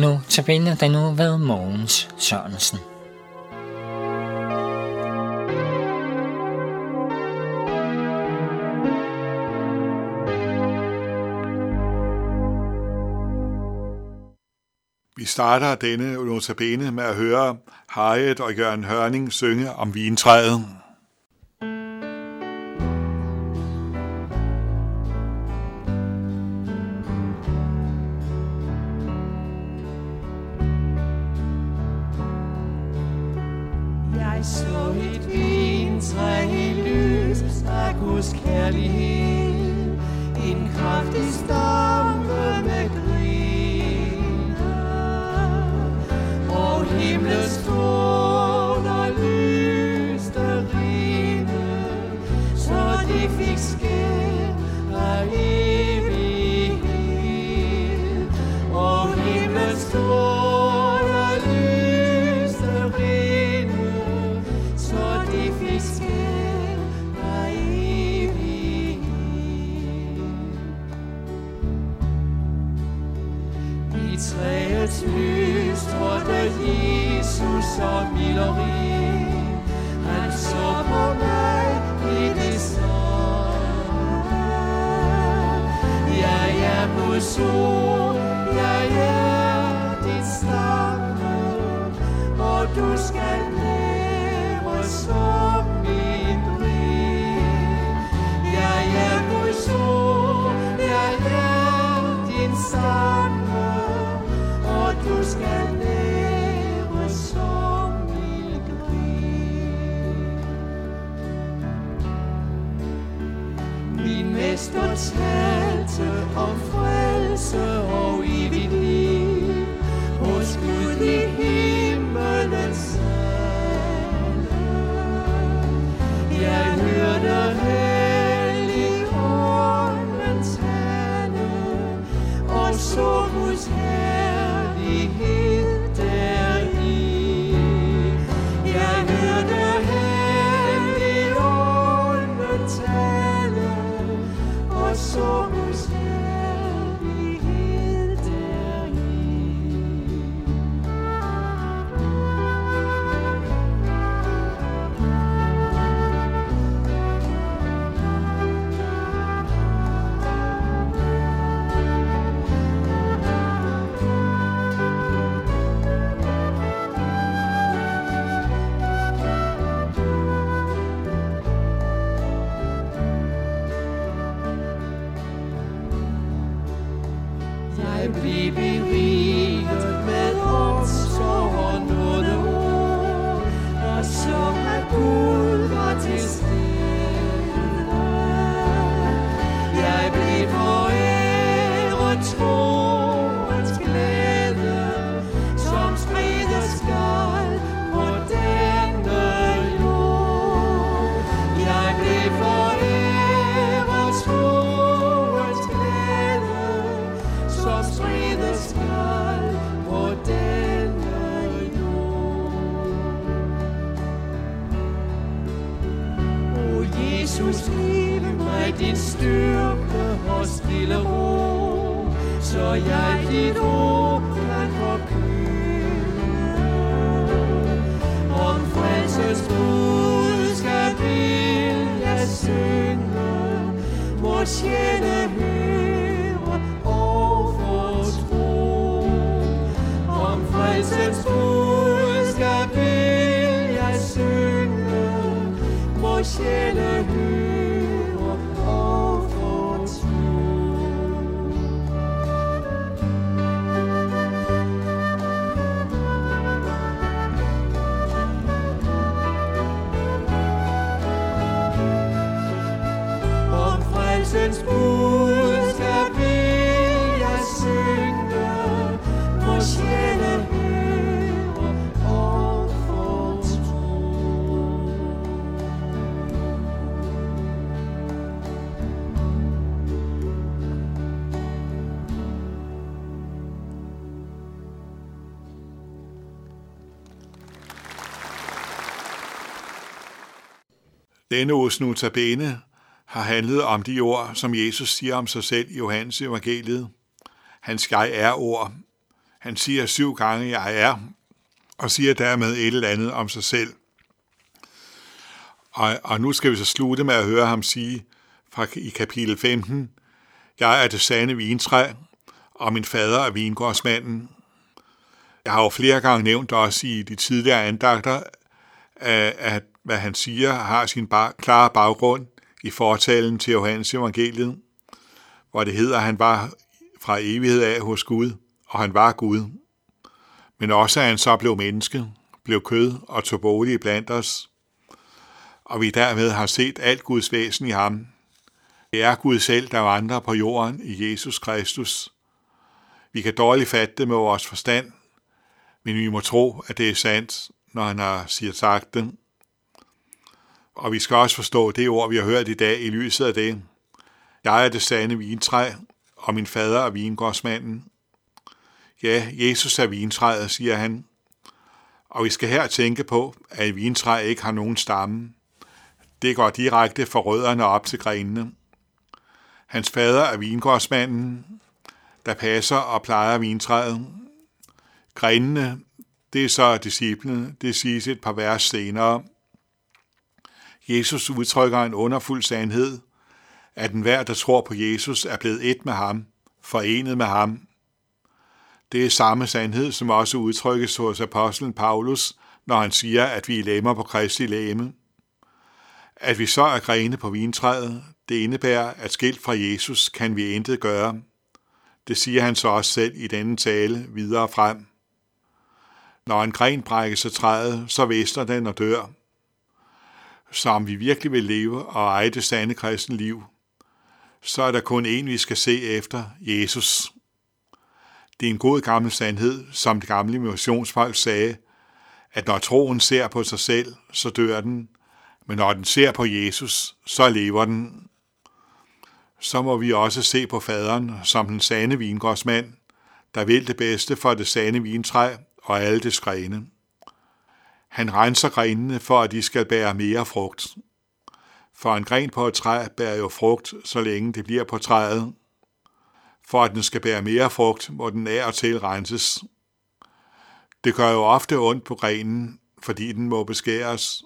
Nu tabiner den nu ved Mogens Sørensen. Vi starter denne notabene med at høre Harriet og Jørgen Hørning synge om vintræet. Guds kærlighed, en kraftig stampe med griner, og himlens træets lys trådte Jesus som milderi. Han så på mig i det samme. Jeg er mod sol, jeg er din stamme, og du skal I believe. sit ord kan forkynde om frelses budskab vil jeg synge vor sjæle høre og fortro om frelsens budskab vil jeg synge vor sjæle Denne os notabene har handlet om de ord, som Jesus siger om sig selv i Johannes evangeliet. Hans jeg er ord. Han siger syv gange, jeg er, og siger dermed et eller andet om sig selv. Og, og nu skal vi så slutte med at høre ham sige fra, i kapitel 15, Jeg er det sande vintræ, og min fader er vingårdsmanden. Jeg har jo flere gange nævnt også i de tidligere andagter, at hvad han siger har sin bar, klare baggrund i fortalen til Johannes evangeliet, hvor det hedder, at han var fra evighed af hos Gud, og han var Gud. Men også at han så blev menneske, blev kød og tog bolig blandt os, og vi dermed har set alt Guds væsen i ham. Det er Gud selv, der vandrer på jorden i Jesus Kristus. Vi kan dårligt fatte det med vores forstand, men vi må tro, at det er sandt, når han har siger sagt det. Og vi skal også forstå det ord, vi har hørt i dag i lyset af det. Jeg er det sande vintræ, og min fader er vingårdsmanden. Ja, Jesus er vintræet, siger han. Og vi skal her tænke på, at et vintræ ikke har nogen stamme. Det går direkte fra rødderne op til grenene. Hans fader er vingårdsmanden, der passer og plejer vintræet. Grenene, det er så disciplen, det siges et par vers senere. Jesus udtrykker en underfuld sandhed, at enhver, der tror på Jesus, er blevet et med ham, forenet med ham. Det er samme sandhed, som også udtrykkes hos apostlen Paulus, når han siger, at vi er lemmer på Kristi læme. At vi så er grene på vintræet, det indebærer, at skilt fra Jesus kan vi intet gøre. Det siger han så også selv i denne tale videre frem. Når en gren brækker sig træet, så væster den og dør. Så om vi virkelig vil leve og eje det sande kristne liv, så er der kun en, vi skal se efter, Jesus. Det er en god gammel sandhed, som det gamle missionsfolk sagde, at når troen ser på sig selv, så dør den, men når den ser på Jesus, så lever den. Så må vi også se på faderen som den sande vingårdsmand, der vil det bedste for det sande vintræ og alle dets grene. Han renser grenene for, at de skal bære mere frugt. For en gren på et træ bærer jo frugt, så længe det bliver på træet. For at den skal bære mere frugt, må den af og til renses. Det gør jo ofte ondt på grenen, fordi den må beskæres.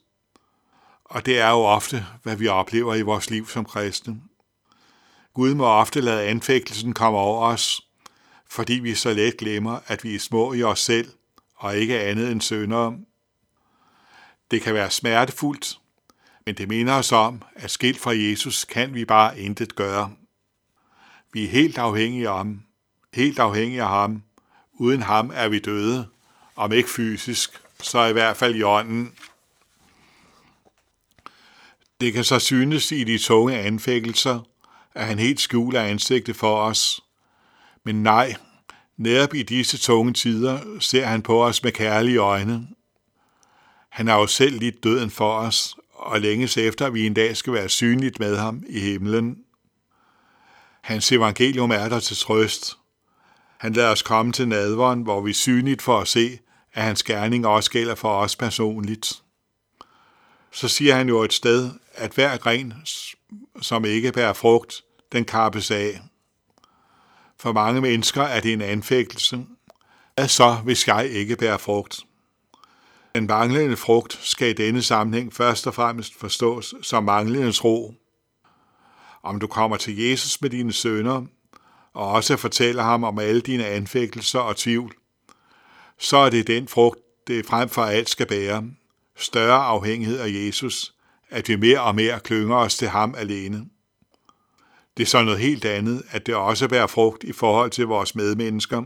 Og det er jo ofte, hvad vi oplever i vores liv som kristne. Gud må ofte lade anfægtelsen komme over os, fordi vi så let glemmer, at vi er små i os selv og ikke andet end syndere. Det kan være smertefuldt, men det minder os om, at skilt fra Jesus kan vi bare intet gøre. Vi er helt afhængige af ham, helt afhængige af ham. Uden ham er vi døde, om ikke fysisk, så i hvert fald i ånden. Det kan så synes i de tunge anfægtelser, at han helt skjuler ansigtet for os. Men nej, netop i disse tunge tider ser han på os med kærlige øjne. Han har jo selv lidt døden for os, og længes efter, at vi en dag skal være synligt med ham i himlen. Hans evangelium er der til trøst. Han lader os komme til nadveren, hvor vi synligt får at se, at hans gerning også gælder for os personligt. Så siger han jo et sted, at hver gren, som ikke bærer frugt, den kappes af. For mange mennesker er det en anfægtelse. Hvad så, hvis jeg ikke bærer frugt? Den manglende frugt skal i denne sammenhæng først og fremmest forstås som manglende tro. Om du kommer til Jesus med dine sønner, og også fortæller ham om alle dine anfægtelser og tvivl, så er det den frugt, det frem for alt skal bære. Større afhængighed af Jesus, at vi mere og mere klynger os til ham alene. Det er så noget helt andet, at det også bærer frugt i forhold til vores medmennesker.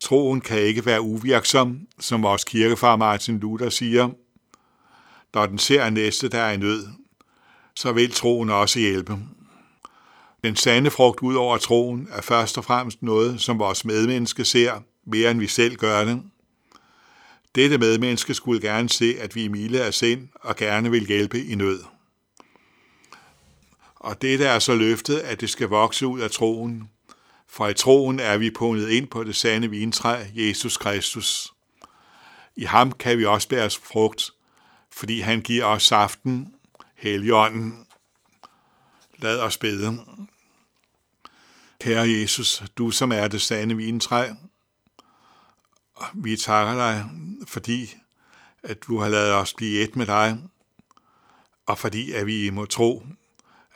Troen kan ikke være uvirksom, som vores kirkefar Martin Luther siger. Når den ser næste, der er i nød, så vil troen også hjælpe. Den sande frugt ud over troen er først og fremmest noget, som vores medmenneske ser, mere end vi selv gør det. Dette medmenneske skulle gerne se, at vi er milde af sind og gerne vil hjælpe i nød. Og dette er så løftet, at det skal vokse ud af troen. For i troen er vi pundet ind på det sande vintræ, Jesus Kristus. I ham kan vi også bære frugt, fordi han giver os saften, heligånden. Lad os bede. Kære Jesus, du som er det sande vintræ, Vi takker dig, fordi at du har lavet os blive et med dig, og fordi at vi må tro,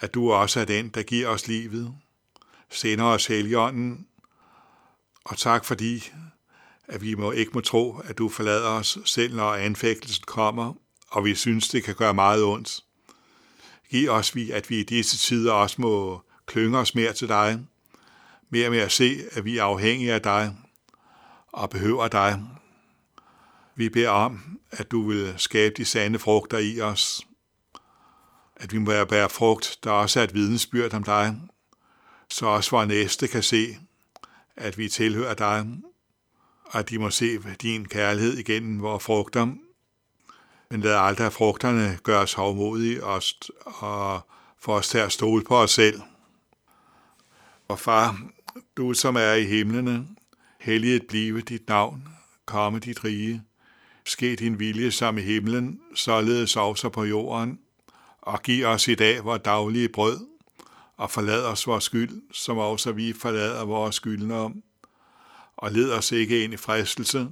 at du også er den, der giver os livet, sender os heligånden, og tak fordi, at vi må ikke må tro, at du forlader os, selv når anfægtelsen kommer, og vi synes, det kan gøre meget ondt. Giv os, at vi i disse tider også må klynge os mere til dig, mere med at se, at vi er afhængige af dig og behøver dig. Vi beder om, at du vil skabe de sande frugter i os, at vi må bære frugt, der også er et vidensbyrd om dig, så også vores næste kan se, at vi tilhører dig, og at de må se din kærlighed igennem vores frugter. Men lad aldrig frugterne gøre os hovmodige og, og få os til at stole på os selv. Og far, du som er i himlene, helliget blive dit navn, komme dit rige, ske din vilje som i himlen, således også på jorden, og giv os i dag vores daglige brød, og forlad os vores skyld, som også vi forlader vores skyldnere. Og led os ikke ind i fristelse,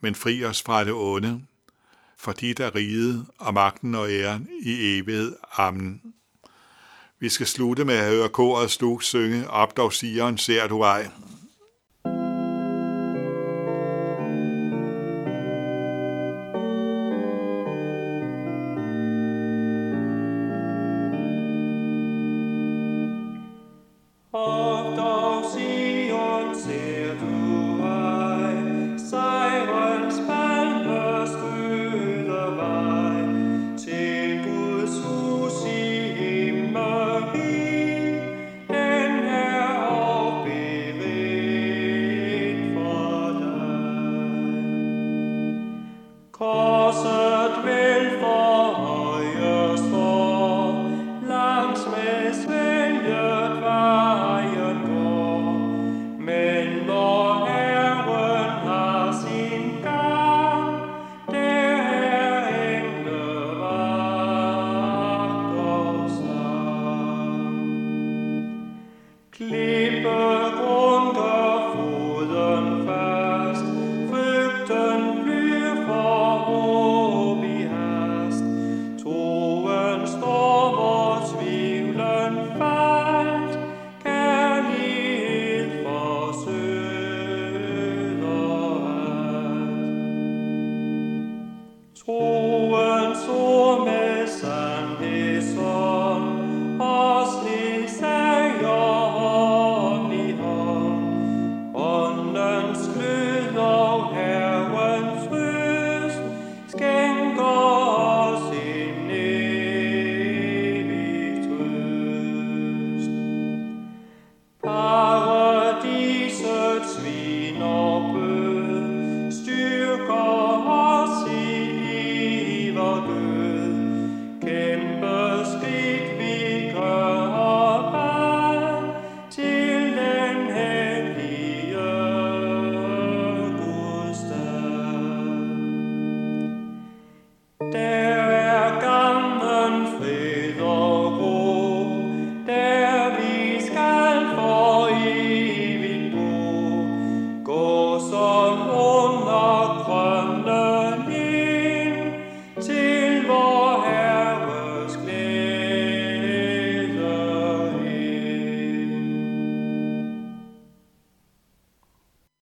men fri os fra det onde, for dit er riget og magten og æren i evighed. Amen. Vi skal slutte med at høre koret Stuk synge, op dog sigeren ser du ej.